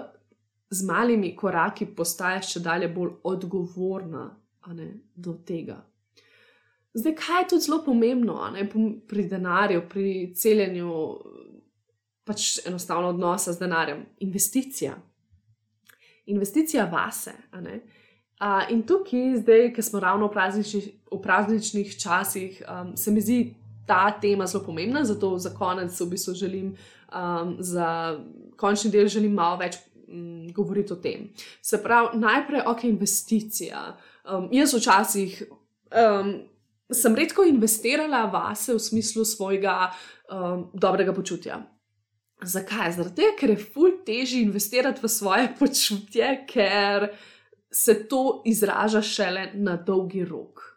z malimi koraki postaješ še dalje bolj odgovorna ne, do tega. Zdaj, kaj je tudi zelo pomembno ne, pri denarju, pri celjenju pač enostavno odnosa z denarjem? Investicija. Investicija vase. Uh, in tukaj, zdaj, ki smo ravno v prazničnih, v prazničnih časih, um, se mi zdi ta tema zelo pomembna, zato za konec v bistvu želim, um, za končni del želim malo več um, govoriti o tem. Se pravi, najprej ok, investicija. Um, jaz včasih um, sem redko investirala vase v smislu svojega um, dobrega počutja. Zakaj? Zaradi tega, ker je ful teži investirati v svoje počutje, ker se to izraža šele na dolgi rok.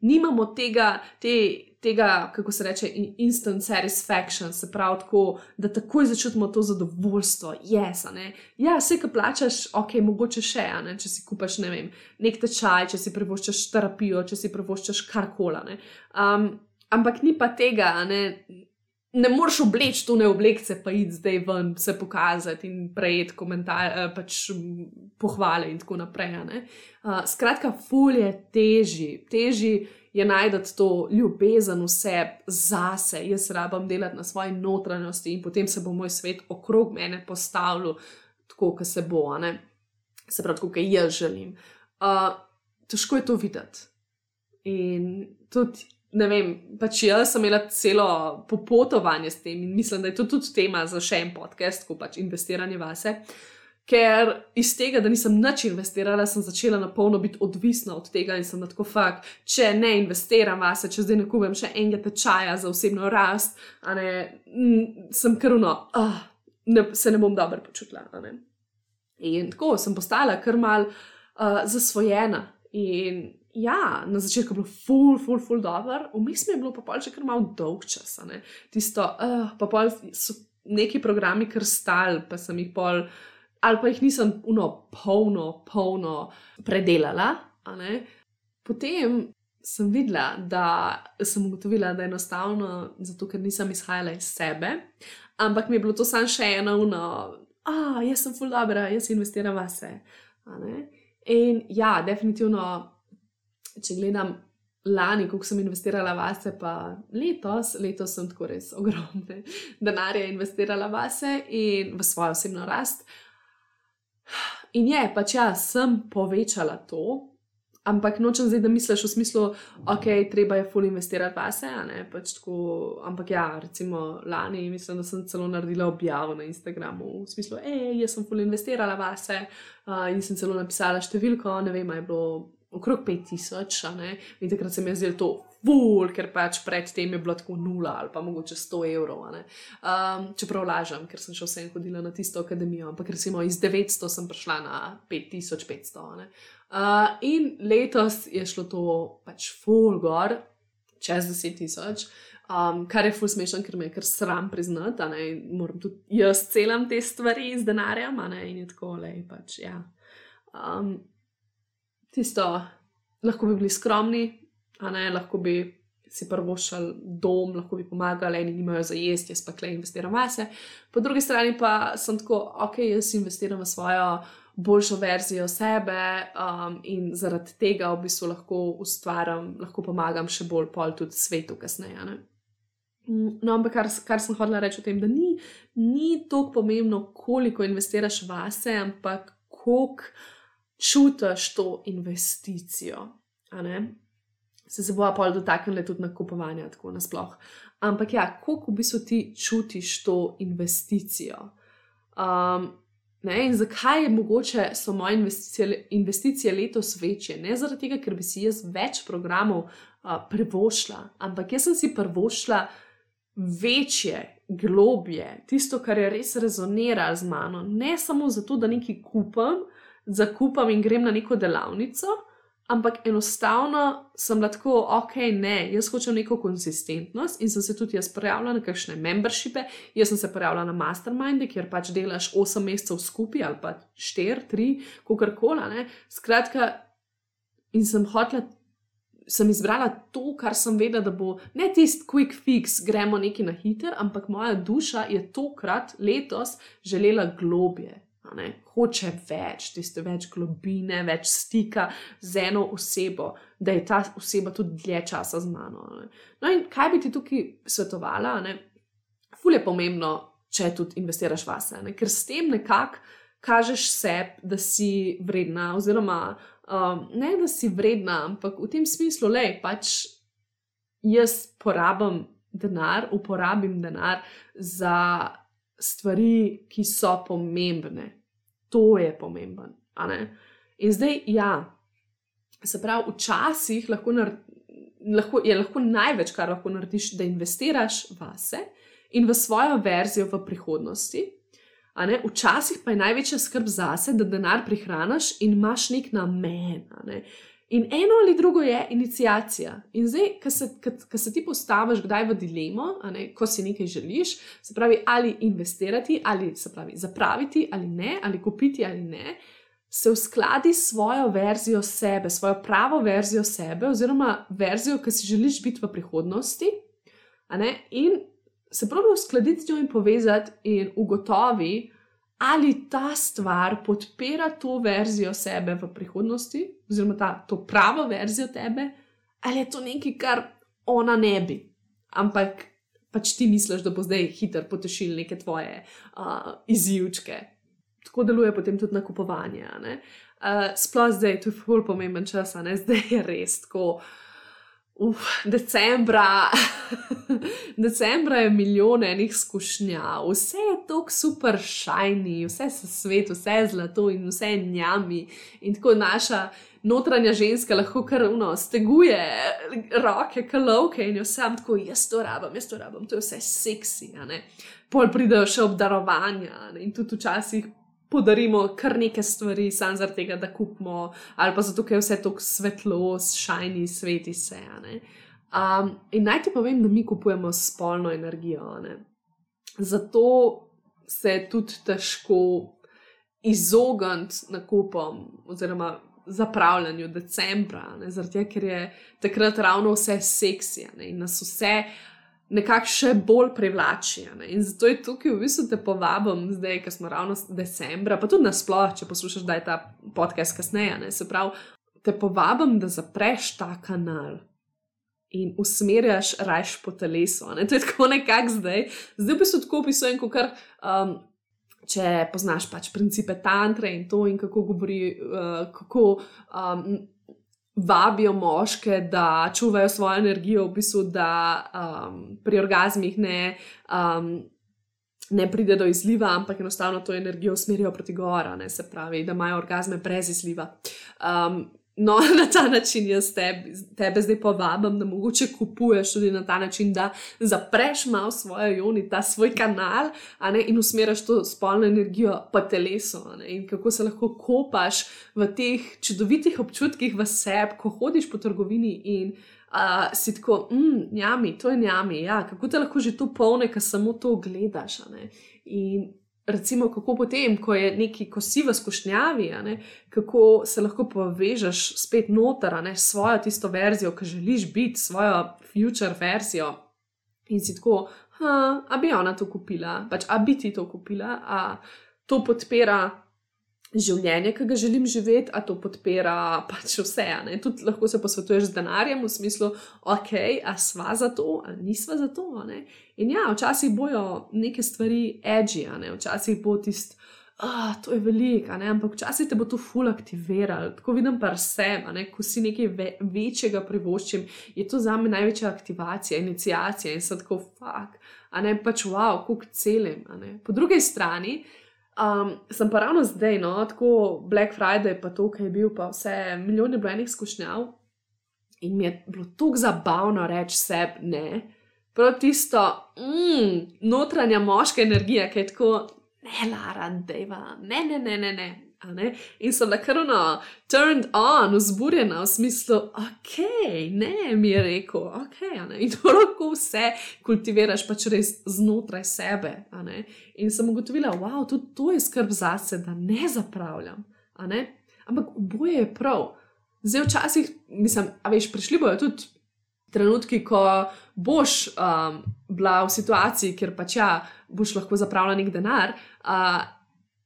Nimamo tega, te, tega, kako se reče, instant satisfaction, se pravi, tako, da takoj začutimo to zadovoljstvo, yes, ja, vse, ki plačaš, ok, mogoče še, ne? če si kupaš ne vem, nek tečaj, če si privoščiš terapijo, če si privoščiš karkoli. Um, ampak ni pa tega, ne, ne moreš obleči to neoblekce, pa id zdaj ven, se pokazati in prejeti komentarje, eh, pač pohvale in tako naprej. Uh, skratka, fulje teži, teži je najti to ljubezen v sebi zase, jaz rabim delati na svoji notranjosti in potem se bo moj svet okrog mene postavil tako, kot se bo, ne? se pravi, kot jaz želim. Uh, težko je to videti. In tudi ne vem, pač jaz sem imela celo popotovanje s tem in mislim, da je to tudi tema za še en podcast, ko pač investiranje vase. Ker iz tega, da nisem nič investirala, sem začela na polno biti odvisna od tega in sem tako fakt, če ne investiram vase, če zdaj ne kupim še enega tečaja za osebno rast, ne, sem krvno, oh, ne, se ne bom dobro počutila. In tako sem postala kar mal uh, zasvojena. In ja, na začetku je bilo ful, ful, ful dobro, vmes mi je bilo pa pol že kar mal dolg čas. Tisto, uh, pa pol so neki programi kar stal, pa sem jih pol, ali pa jih nisem uno, polno, polno predelala. Potem sem videla, da sem ugotovila, da je enostavno zato, ker nisem izhajala iz sebe, ampak mi je bilo to samo še eno, uno, ah, jaz sem ful dobro, jaz investiram vase. In ja, definitivno če gledam lani, koliko sem investirala vase, pa letos, letos sem tako res ogromne denarje investirala vase in v svojo osebno rast. In je, pač ja, sem povečala to. Ampak nočem zdaj, da misliš v smislu, ok, treba je full investirati vase, pač tako, ampak ja, recimo lani, mislim, da sem celo naredila objavo na Instagramu, v smislu, hej, jaz sem full investirala vase uh, in sem celo napisala številko, ne vem, je bilo okrog 5000, in takrat se mi je zdelo to ful, ker pač predtem je bilo tako nula ali pa mogoče 100 evrov. Um, čeprav lažem, ker sem še vsem hodila na tisto akademijo, ampak recimo iz 900 sem prišla na 5500. Uh, in letos je šlo to pač ful gor, čez 10 tisoč. Um, kar je ful smešen, ker me je kar sram priznati, moram tudi jaz celam te stvari z denarjem, in je tako le. Pač, ja. um, tisto, lahko bi bili skromni, a ne lahko bi si prvo šel dom, lahko bi pomagali, eni nimajo za jesti, jaz pa klej investiram vase. Po drugi strani pa sem tako, ok, jaz investiram v svojo boljšo verzijo sebe um, in zaradi tega v bistvu lahko ustvarjam, lahko pomagam še bolj pol tudi svetu kasneje. Ne? Mm, no, ampak kar, kar sem hodila reči o tem, da ni, ni tako pomembno, koliko investiraš vase, ampak koliko čutiš to investicijo. Se se bo pa dotaknili tudi nakupovanja, tako nasplošno. Ampak ja, koliko v bistvu ti čutiš to investicijo? Um, ne, in zakaj je mogoče so moje investicije, investicije letos večje? Ne zaradi tega, ker bi si jaz več programov uh, privošla, ampak jaz sem si privošla večje, globje, tisto, kar je res rezoniralo z mano. Ne samo zato, da nekaj kupam, zakupam in grem na neko delavnico, ampak enostavno sem lahko, ok, ne, jaz hočem neko konsistentnost in sem se tudi jaz prijavila na kakšne membershipe. Jaz sem se prijavila na masterminde, kjer pač delaš 8 mesecev skupaj ali pa 4, 3, kako koli. Skratka, in sem hotela. Sem izbrala to, kar sem vedela, da bo ne tisti quick fix, gremo neki na hiter, ampak moja duša je tokrat, letos, želela globje, ne, hoče več, tiste več globine, več stika z eno osebo, da je ta oseba tudi dlje časa z mano. Ne. No, in kaj bi ti tukaj svetovala? Ful je pomembno, če tudi investiraš vase, ne, ker s tem nekako kažeš sebi, da si vredna, oziroma um, ne, da si vredna, ampak v tem smislu, le pač jaz porabim denar, uporabim denar za. Stvari, ki so pomembne, to je pomemben. In zdaj, ja, se pravi, včasih lahko lahko, je lahko največ, kar lahko narediš, da investiraš vase in v svojo verzijo v prihodnosti. Včasih pa je največja skrb zase, da denar prihraniš in imaš nek namen. Ne? In eno ali drugo je inicijacija. In zdaj, ko se ti postaviš kdaj v dilemo, ne, ko si nekaj želiš, se pravi, ali investirati, ali se pravi, zapraviti ali ne, ali kupiti ali ne, se uskladi s svojo verzijo sebe, svojo pravo verzijo sebe, oziroma verzijo, ki si želiš biti v prihodnosti. In se pravi, uskladiti z njo in povezati in ugotovi, ali ta stvar podpira to verzijo sebe v prihodnosti, oziroma ta, to pravo verzijo tebe, ali je to nekaj, kar ona ne bi. Ampak pač ti misliš, da bo zdaj hiter potešil neke tvoje uh, izjivčke. Tako deluje potem tudi nakupovanje. Uh, sploh zdaj, to je zelo pomemben čas, zdaj je res tako. Uf, decembra, decembra je milijon enih skušnjav, vse je tako super šajni, vse se svet, vse je zlato in vse je njami. In tako naša notranja ženska lahko kar uno steguje roke, kalovke in jo sam tako, jaz to rabim, jaz to rabim, to je vse seksi. Pol pridejo še obdarovanja in tudi včasih podarimo kar nekaj stvari, samo zaradi tega, da kupimo, ali pa zato, ker je vse tako svetlo, šajni, sveti se. Um, in naj ti povem, da mi kupujemo spolno energijo. Ne? Zato se je tudi težko izogniti nakupom oziroma zapravljanju decembra, zaradi tega, ker je takrat ravno vse seksije in nas vse nekako še bolj privlači. Ne? In zato je tukaj v bistvu te povabim, zdaj, ker smo ravno decembra, pa tudi nasplošno, če poslušaš, da je ta podcast kasneje. Ne? Se pravi, te povabim, da zapreš ta kanal. In usmerjaš rajš po telesu. Ne? To je tako nekako zdaj. Zdaj bi se tako opisujem, kot kar, um, če poznaš pač principe tantre in to, in kako govori, uh, kako um, vabijo moške, da čuvajo svojo energijo, v bistvu, da um, pri orgasmih ne, um, ne pride do izliva, ampak enostavno to energijo usmerijo proti gora, ne, se pravi, da imajo orgasme brez izliva. Um, No, na ta način jaz tebe, tebe zdaj povabim, da mogoče kupuješ tudi na ta način, da zapreš malo svojo joni, ta svoj kanal ne, in usmeriš to spolno energijo po telesu. In kako se lahko kopaš v teh čudovitih občutkih v sebi, ko hodiš po trgovini in uh, si tako, mm, njami, to je njami. Ja, kako te lahko že to polne, ker samo to gledaš. In recimo, kako potem, ko je neki, ko si v skušnjavi, ne, kako se lahko povežeš spet noter, ne svojo tisto verzijo, ki želiš biti, svojo future verzijo. In si tako, a bi ona to kupila, pač a bi ti to kupila, a to podpira življenje, ki ga želim živeti, a to podpira pač vse. Tudi lahko se posvetuješ z denarjem v smislu, ok, a sva za to, a nisva za to. In ja, včasih bojo neke stvari edgy, ne? včasih bo tisto. Ah, to je veliko, ampak včasih te bo to ful aktiviralo. Tako vidim pa sebe, ko si nekaj ve večjega privoščim, je to za me največja aktivacija, inicijacija in se tako fuk, a ne pač wow, kuk celim. Po drugi strani, Um, sem pa ravno zdaj, no, tako Black Friday, pa to, kaj je bil, pa vse milijone blejnih skušnjav. In mi je bilo tako zabavno reči sebi ne. Prav tisto, mm, notranja moška energija, ki je tako, ne, Lara, deva, ne, ne, ne, ne, ne. In sem nakrno turned on, vzburjena v smislu, ok, ne, mi je rekel, ok. In to lahko vse kultiviraš pač res znotraj sebe. In sem ugotovila, wow, tudi to je skrb zase, da ne zapravljam. Ne? Ampak oboje je prav. Zdaj včasih, mislim, a veš, prišli bojo tudi trenutki, ko boš um, bila v situaciji, kjer pač ja, boš lahko zapravljala nek denar. Uh,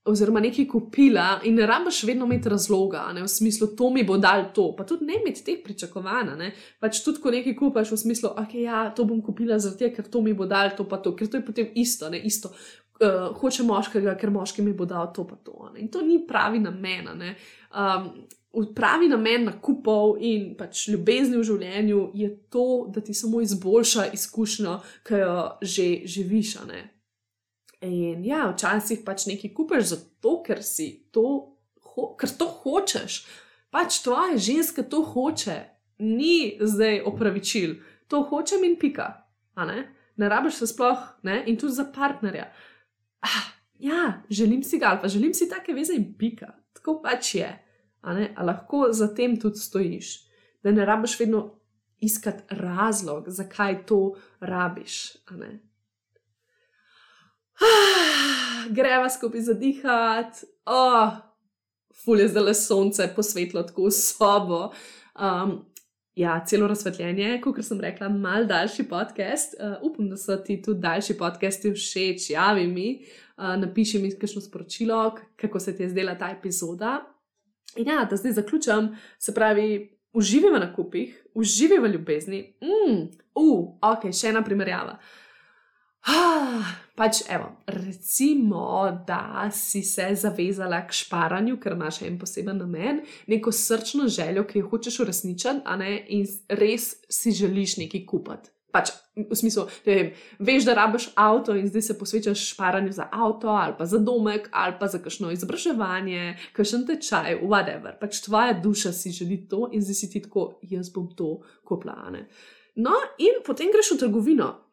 oziroma nekaj kupila in ne rabiš vedno imeti razloga, ne, v smislu, to mi bo dal to, pa tudi ne imeti teh pričakovanj. Pač tudi, ko nekaj kupaš v smislu, da okay, ja, to bom kupila zato, ker to mi bo dal to, pa to, ker to je potem isto, ne isto. Uh, hoče moškega, ker moški mi bo dal to, pa to. Ne. In to ni pravi namen. Um, pravi namen nakupov in pač ljubezni v življenju je to, da ti samo izboljša izkušnjo, ki jo že živiš. In ja, včasih pač nekaj kupiš zato, ker si to, ho ker to hočeš. Pač tvoja ženska to hoče. ni zdaj opravičil, to hočem in pika. Ne? ne rabiš se sploh, ne? in tudi za partnerja. Ah, ja, želim si ga ali pa želim si take veze in pika. Tako pač je. A, a lahko za tem tudi stojiš, da ne rabiš vedno iskati razlog, zakaj to rabiš. Greva skupaj zadihati, oh, fulje zdaj le sonce, posvetlo tako v sobo. Um, ja, celo razsvetljenje, kot sem rekla, mal daljši podcast. Uh, upam, da so ti tudi daljši podcasti všeč, javi mi, uh, napiši mi kakšno sporočilo, kako se ti je zdela ta epizoda. In ja, da zdaj zaključam, se pravi, uživaj v nakupih, uživaj v ljubezni. Mm, uh, ok, še ena primerjava. Ah, pač, evo, recimo, da si se zavezala k šparanju, ker imaš en poseben namen, neko srčno željo, ki jo hočeš uresničiti, in res si želiš nekaj kupiti. Pač, v smislu, da vem, veš, da rabiš avto in zdaj se posvečaš šparanju za avto, ali pa za domek, ali pa za kakšno izobraževanje, kakšen tečaj, whatever. Pač tvoja duša si želi to in zdaj si ti tako, jaz bom to koplane. No, in potem greš v trgovino.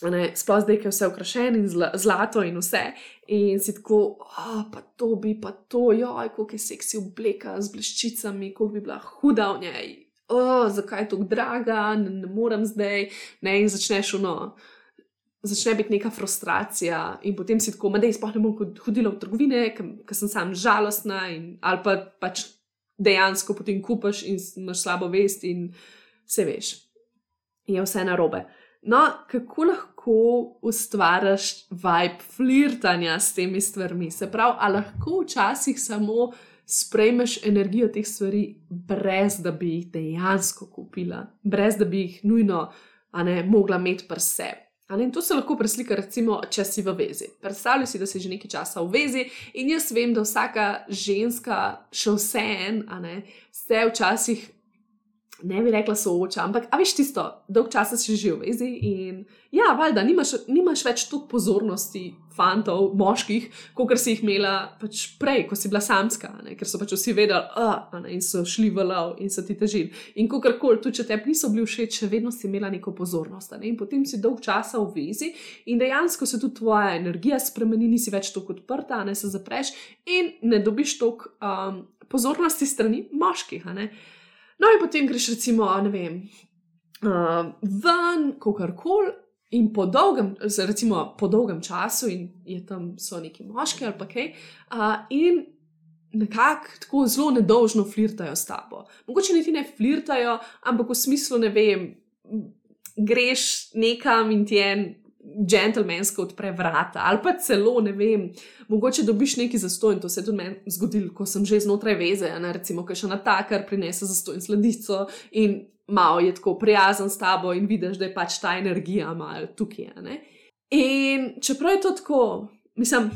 Sploh zdaj, ki je vse ukrašeno in zlato in vse. In si tako, oh, pa to bi, pa to, joj, kako je seksi obleka z bleščicami, kako bi bila huda v njej oh, zakaj je tako draga, ne, ne morem zdaj. Ne, in začneš uno. Začne biti neka frustracija, in potem si tako, da je sploh ne bom hodila v trgovine, ker sem sam žalostna, in, ali pa pač dejansko potem kupaš in imaš slabo vest, in se veš, je vse narobe. No, kako lahko ustvariš vibe flirtanja s temi stvarmi? Se pravi, ali lahko včasih samo sprejmeš energijo teh stvari, brez da bi jih dejansko kupila, brez da bi jih nujno ne, mogla imeti pri sebi. In to se lahko preslika, recimo, če si v vezi. Predstavljaj si, da si že nekaj časa v vezi, in jaz vem, da vsaka ženska, še vse en, se včasih ne bi rekla sooča, ampak a veš tisto, dolg časa si že v vezi in ja, valjda, nimaš, nimaš več toliko pozornosti fantov, moških, kot si jih imela pač prej, ko si bila samska, ne? ker so pač vsi vedeli, uh, in so šli v lov in so ti težili. In kakorkoli, tudi če te niso bili všeč, še vedno si imela neko pozornost. Ne? In potem si dolg časa v vezi in dejansko se tudi tvoja energija spremeni, nisi več tako odprta, ne se zapreš in ne dobiš toliko um, pozornosti strani moških. No, in potem greš, recimo, ne vem, uh, ven, kakorkoli, in po dolgem, recimo, po dolgem času, in je tam so neki moški ali pa kaj, uh, in nekako tako zelo nedolžno flirtajo s tabo. Mogoče niti ne flirtajo, ampak v smislu, ne vem, greš nekam in ti en džentlmensko odpre vrata, ali pa celo ne vem, mogoče dobiš neki zastoj. To se je tudi meni zgodilo, ko sem že znotraj veze, ne, recimo, ki še na takar prinese zastoj in sledico in malo je tako prijazen s tabo in vidiš, da je pač ta energija malo tukaj. Ne. In čeprav je to tako, mislim.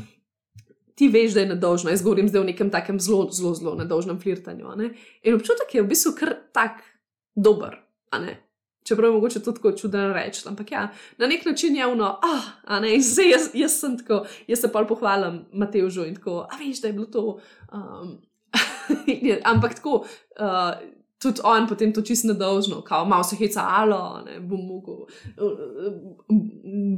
Ti veš, da je nedožno, jaz govorim zdaj o nekem takem zelo, zelo, zelo nedožnem flirtanju. Ne? In občutek je v bistvu kar tak dober, Čeprav je mogoče to tako čudno reči, ampak ja, na nek način je ono, ah, a ne, zdaj jaz, jaz sem tako, jaz se pa pohvalim Mateju in tako, a veš, da je bilo to. Um, ampak tako, uh, tudi on potem to čisto nedolžno, kao malo se heca, alo, ne bom mogel,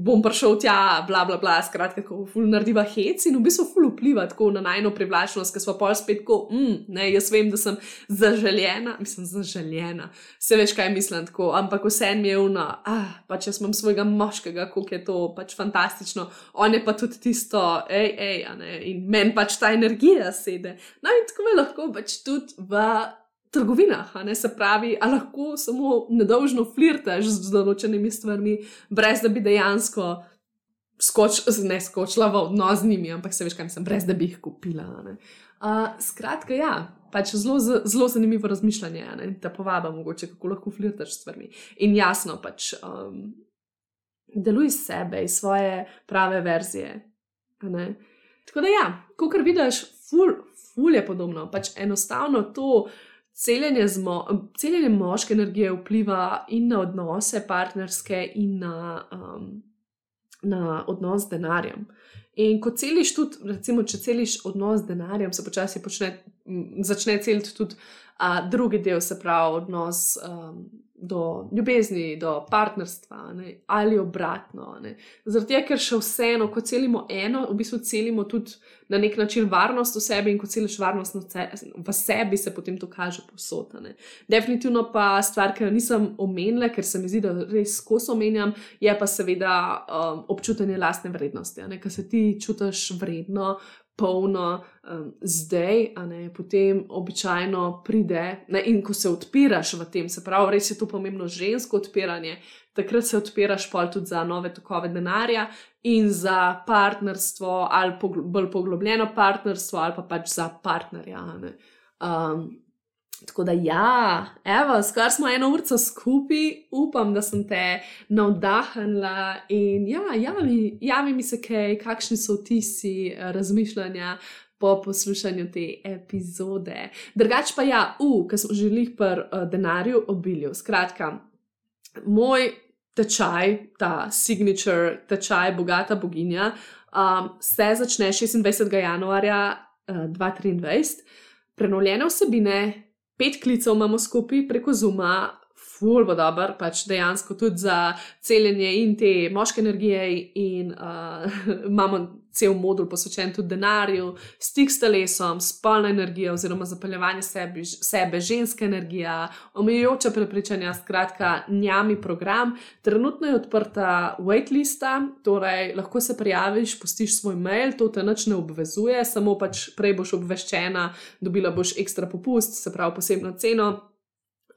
bom prišel tja, bla, bla, bla, skratka, kako ful narediva hec in v bistvu ful vpliva tako na najno privlačnost, ker smo pa spet tako, mm, ne, jaz vem, da sem zaželjena, mislim, zaželjena, se veš, kaj mislim tako, ampak vse mi je uno, ah, pa če sem svojega moškega, koliko je to pač fantastično, on je pa tudi tisto, hej, hej, in meni pač ta energija sede. No in tako me lahko pač tudi v trgovinah, ne se pravi, ali lahko samo nedolžno flirtaš z določenimi stvarmi, brez da bi dejansko skoč, ne skočila v odnos z njimi, ampak se veš, kaj sem, brez da bi jih kupila. Uh, skratka, ja, pač zelo, zelo zanimivo razmišljanje, ne? da povaba mogoče, kako lahko flirtaš s stvarmi. In jasno, pač um, deluj sebe, iz svoje prave verzije. Tako da ja, kot vidiš, ful, ful je podobno, pač enostavno to celjenje, mo celjenje moške energije vpliva in na odnose partnerske, in na, um, na odnos z denarjem. In ko celiš tudi, recimo, če celiš odnos z denarjem, se počasi počne začne celiti tudi uh, drugi del, se pravi odnos. Um, do ljubezni, do partnerstva ne, ali obratno. Zaradi tega, ker še vseeno, ko celimo eno, v bistvu celimo tudi na nek način varnost v sebi in ko celiš varnost v sebi, se potem to kaže posotane. Definitivno pa stvar, ki jo nisem omenila, ker se mi zdi, da res skozi omenjam, je pa seveda um, občutanje lastne vrednosti. Ker se ti čutiš vredno, polno um, zdaj, a ne potem običajno pride. Ne, in ko se odpiraš v tem, se pravi, res je to pomembno žensko odpiranje, takrat se odpiraš pol tudi za nove tokove denarja in za partnerstvo, ali bolj poglobljeno partnerstvo, ali pa pač za partnerja. Tako da, ja, evo, skoraj smo eno uro skupaj, upam, da sem te navdahnila in ja, javi, javi mi se kaj, kakšni so vtisi, razmišljanja po poslušanju te epizode. Drugač pa ja, u, ki smo želeli pri uh, denarju obilju. Skratka, moj tečaj, ta signature tečaj, bogata boginja, um, se začne 26. januarja uh, 2023, prenovljene vsebine pet klicev imamo skupaj preko Zuma, ful bo dober, pač dejansko tudi za celjenje in te moške energije, in uh, imamo cel modul posvečen tudi denarju, stik s telesom, spolna energija oziroma zapeljevanje sebi, sebe, ženska energija, omejujoča prepričanja, skratka, njami program. Trenutno je odprta waitlista, torej lahko se prijaviš, postiš svoj mail, to te nič ne obvezuje, samo pač prej boš obveščena, dobila boš ekstra popust, se pravi posebno ceno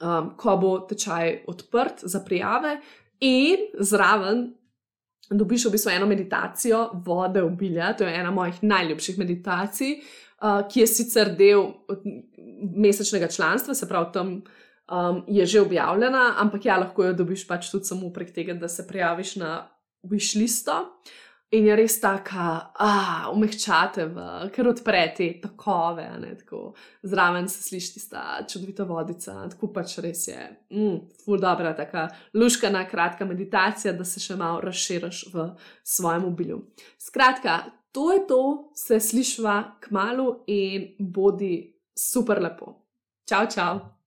um, ko bo tečaj odprt za prijave, in zraven dobiš v bistvu eno meditacijo vode obilja, to je ena mojih najljubših meditacij, uh, ki je sicer del mesečnega članstva, se pravi, tam um, je že objavljena, ampak ja, lahko jo dobiš pač tudi samo prek tega, da se prijaviš na wish listo. In je res tako, ah, umehčate, ker odprete takove, ne, tako zraven se sliši ta čudovita vodica, tako pač res je, mm, ful dobra, taka luškana, kratka meditacija, da se še malo razširiš v svojem obilju. Skratka, to je to, se slišva k malu in bodi super lepo. Čau, čau!